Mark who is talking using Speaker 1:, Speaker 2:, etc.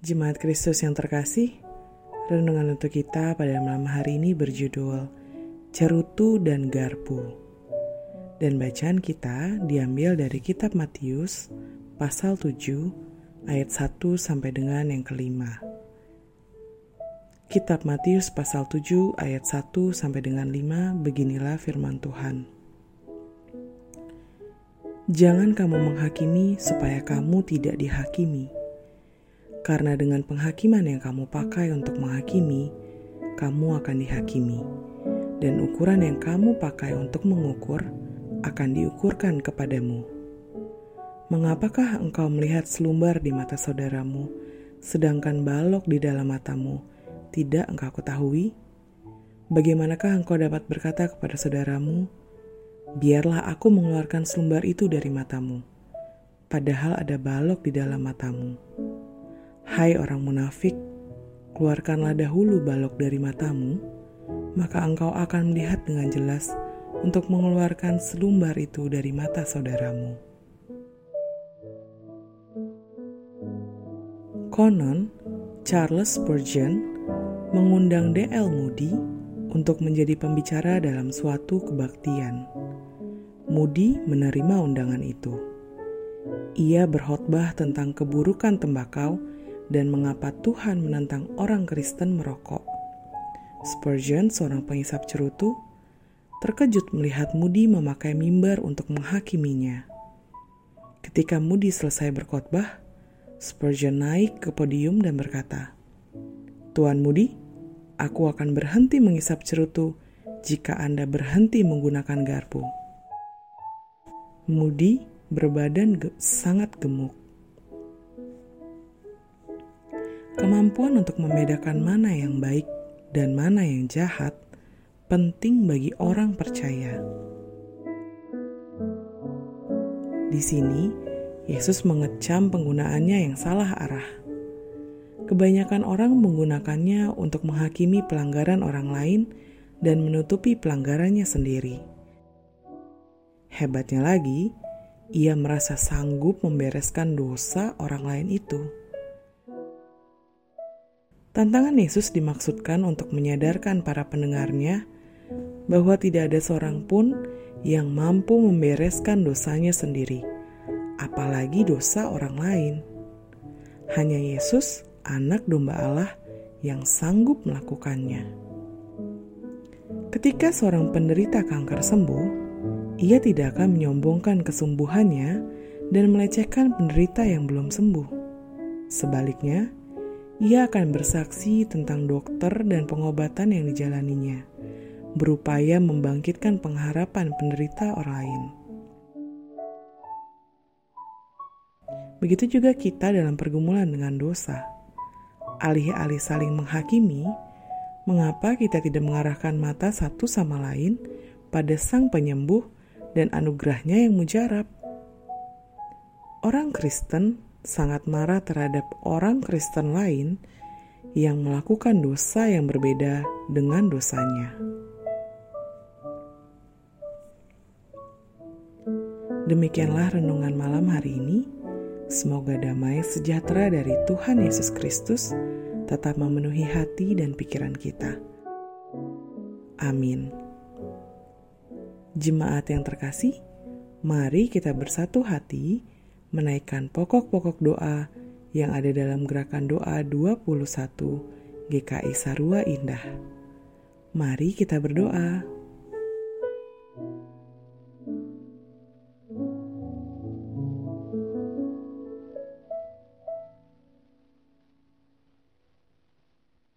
Speaker 1: Jemaat Kristus yang terkasih, renungan untuk kita pada malam hari ini berjudul Cerutu dan Garpu. Dan bacaan kita diambil dari kitab Matius pasal 7 ayat 1 sampai dengan yang kelima. Kitab Matius pasal 7 ayat 1 sampai dengan 5 beginilah firman Tuhan. Jangan kamu menghakimi supaya kamu tidak dihakimi karena dengan penghakiman yang kamu pakai untuk menghakimi, kamu akan dihakimi, dan ukuran yang kamu pakai untuk mengukur akan diukurkan kepadamu. Mengapakah engkau melihat selumbar di mata saudaramu, sedangkan balok di dalam matamu tidak engkau ketahui? Bagaimanakah engkau dapat berkata kepada saudaramu, "Biarlah aku mengeluarkan selumbar itu dari matamu," padahal ada balok di dalam matamu? Hai orang munafik, keluarkanlah dahulu balok dari matamu, maka engkau akan melihat dengan jelas untuk mengeluarkan selumbar itu dari mata saudaramu. Konon, Charles Spurgeon mengundang D.L. Moody untuk menjadi pembicara dalam suatu kebaktian. Moody menerima undangan itu. Ia berkhotbah tentang keburukan tembakau dan mengapa Tuhan menentang orang Kristen merokok. Spurgeon, seorang pengisap cerutu, terkejut melihat Moody memakai mimbar untuk menghakiminya. Ketika Moody selesai berkhotbah, Spurgeon naik ke podium dan berkata, Tuan Moody, aku akan berhenti mengisap cerutu jika Anda berhenti menggunakan garpu. Moody berbadan ge sangat gemuk. Kemampuan untuk membedakan mana yang baik dan mana yang jahat penting bagi orang percaya. Di sini, Yesus mengecam penggunaannya yang salah arah. Kebanyakan orang menggunakannya untuk menghakimi pelanggaran orang lain dan menutupi pelanggarannya sendiri. Hebatnya lagi, ia merasa sanggup membereskan dosa orang lain itu. Tantangan Yesus dimaksudkan untuk menyadarkan para pendengarnya bahwa tidak ada seorang pun yang mampu membereskan dosanya sendiri, apalagi dosa orang lain. Hanya Yesus, Anak Domba Allah, yang sanggup melakukannya. Ketika seorang penderita kanker sembuh, ia tidak akan menyombongkan kesembuhannya dan melecehkan penderita yang belum sembuh. Sebaliknya, ia akan bersaksi tentang dokter dan pengobatan yang dijalaninya, berupaya membangkitkan pengharapan penderita orang lain. Begitu juga kita dalam pergumulan dengan dosa. Alih-alih saling menghakimi, mengapa kita tidak mengarahkan mata satu sama lain pada Sang Penyembuh dan anugerahnya yang mujarab? Orang Kristen sangat marah terhadap orang Kristen lain yang melakukan dosa yang berbeda dengan dosanya. Demikianlah renungan malam hari ini. Semoga damai sejahtera dari Tuhan Yesus Kristus tetap memenuhi hati dan pikiran kita. Amin. Jemaat yang terkasih, mari kita bersatu hati menaikkan pokok-pokok doa yang ada dalam gerakan doa 21 GKI Sarua Indah. Mari kita berdoa.